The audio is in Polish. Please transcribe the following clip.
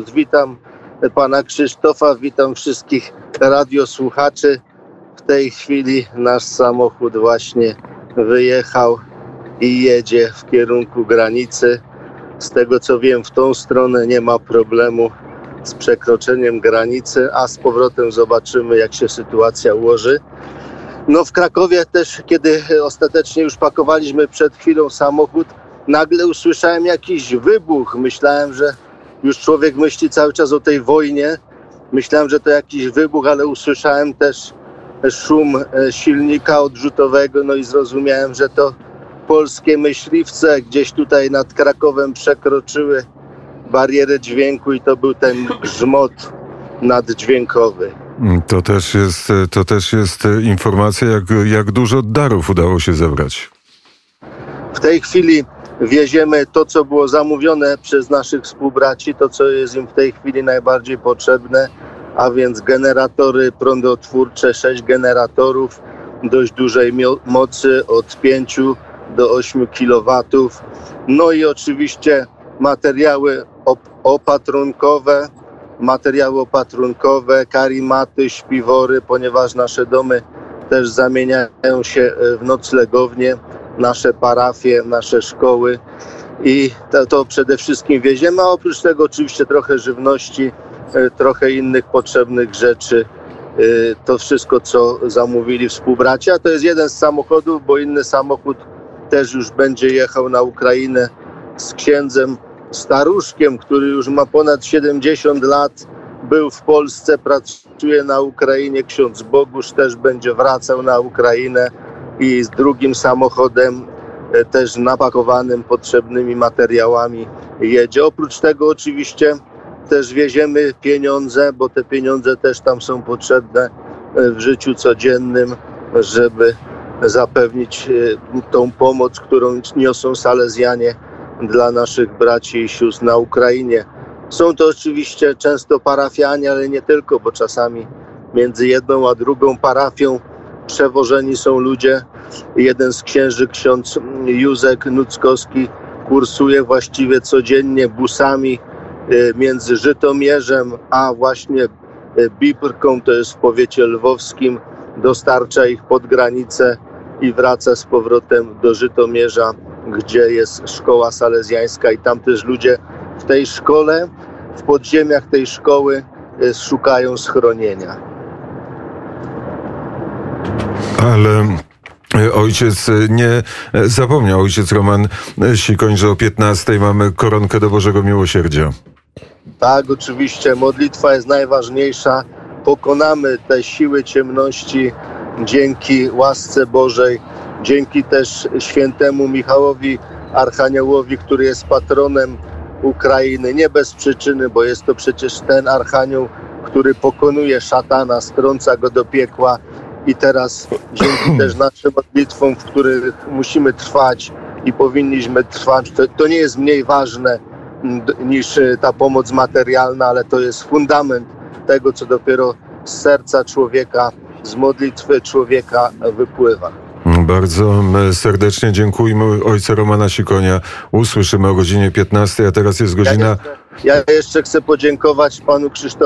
Witam pana Krzysztofa, witam wszystkich radiosłuchaczy. W tej chwili nasz samochód właśnie wyjechał i jedzie w kierunku granicy. Z tego co wiem, w tą stronę nie ma problemu z przekroczeniem granicy, a z powrotem zobaczymy, jak się sytuacja ułoży. No w Krakowie też, kiedy ostatecznie już pakowaliśmy przed chwilą samochód, nagle usłyszałem jakiś wybuch. Myślałem, że już człowiek myśli cały czas o tej wojnie. Myślałem, że to jakiś wybuch, ale usłyszałem też szum e, silnika odrzutowego, no i zrozumiałem, że to polskie myśliwce gdzieś tutaj nad Krakowem przekroczyły barierę dźwięku i to był ten grzmot naddźwiękowy. To też jest, to też jest informacja, jak, jak dużo darów udało się zebrać. W tej chwili wieziemy to, co było zamówione przez naszych współbraci, to, co jest im w tej chwili najbardziej potrzebne, a więc generatory prądotwórcze, 6 generatorów dość dużej mocy od 5 do 8 kW. No i oczywiście materiały op- opatrunkowe, materiały opatrunkowe, karimaty, śpiwory, ponieważ nasze domy też zamieniają się w noclegownie, nasze parafie, nasze szkoły i to, to przede wszystkim wieziemy, a oprócz tego oczywiście trochę żywności, trochę innych potrzebnych rzeczy. To wszystko, co zamówili współbraci, a to jest jeden z samochodów, bo inny samochód też już będzie jechał na Ukrainę z księdzem staruszkiem, który już ma ponad 70 lat, był w Polsce, pracuje na Ukrainie. Ksiądz Bogusz też będzie wracał na Ukrainę i z drugim samochodem też napakowanym potrzebnymi materiałami jedzie. Oprócz tego oczywiście też wieziemy pieniądze, bo te pieniądze też tam są potrzebne w życiu codziennym, żeby zapewnić tą pomoc, którą niosą Salezjanie dla naszych braci i sióstr na Ukrainie. Są to oczywiście często parafianie, ale nie tylko, bo czasami między jedną a drugą parafią przewożeni są ludzie. Jeden z księży, ksiądz Józek Nuckowski, kursuje właściwie codziennie busami między Żytomierzem a właśnie Bibrką, to jest w powiecie lwowskim, dostarcza ich pod granicę i wraca z powrotem do Żytomierza, gdzie jest szkoła salezjańska i tam też ludzie w tej szkole, w podziemiach tej szkoły szukają schronienia. Ale Ojciec nie zapomniał, ojciec Roman Sikoń, że o 15 mamy koronkę do Bożego Miłosierdzia. Tak, oczywiście. Modlitwa jest najważniejsza. Pokonamy te siły ciemności dzięki łasce Bożej, dzięki też świętemu Michałowi Archaniołowi, który jest patronem Ukrainy. Nie bez przyczyny, bo jest to przecież ten Archanioł, który pokonuje szatana, strąca go do piekła. I teraz dzięki też naszym modlitwom, w których musimy trwać i powinniśmy trwać, to, to nie jest mniej ważne niż ta pomoc materialna, ale to jest fundament tego, co dopiero z serca człowieka, z modlitwy człowieka wypływa. Bardzo serdecznie dziękujemy ojca Romana Sikonia. Usłyszymy o godzinie 15, a teraz jest godzina... Ja jeszcze, ja jeszcze chcę podziękować panu Krzysztofowi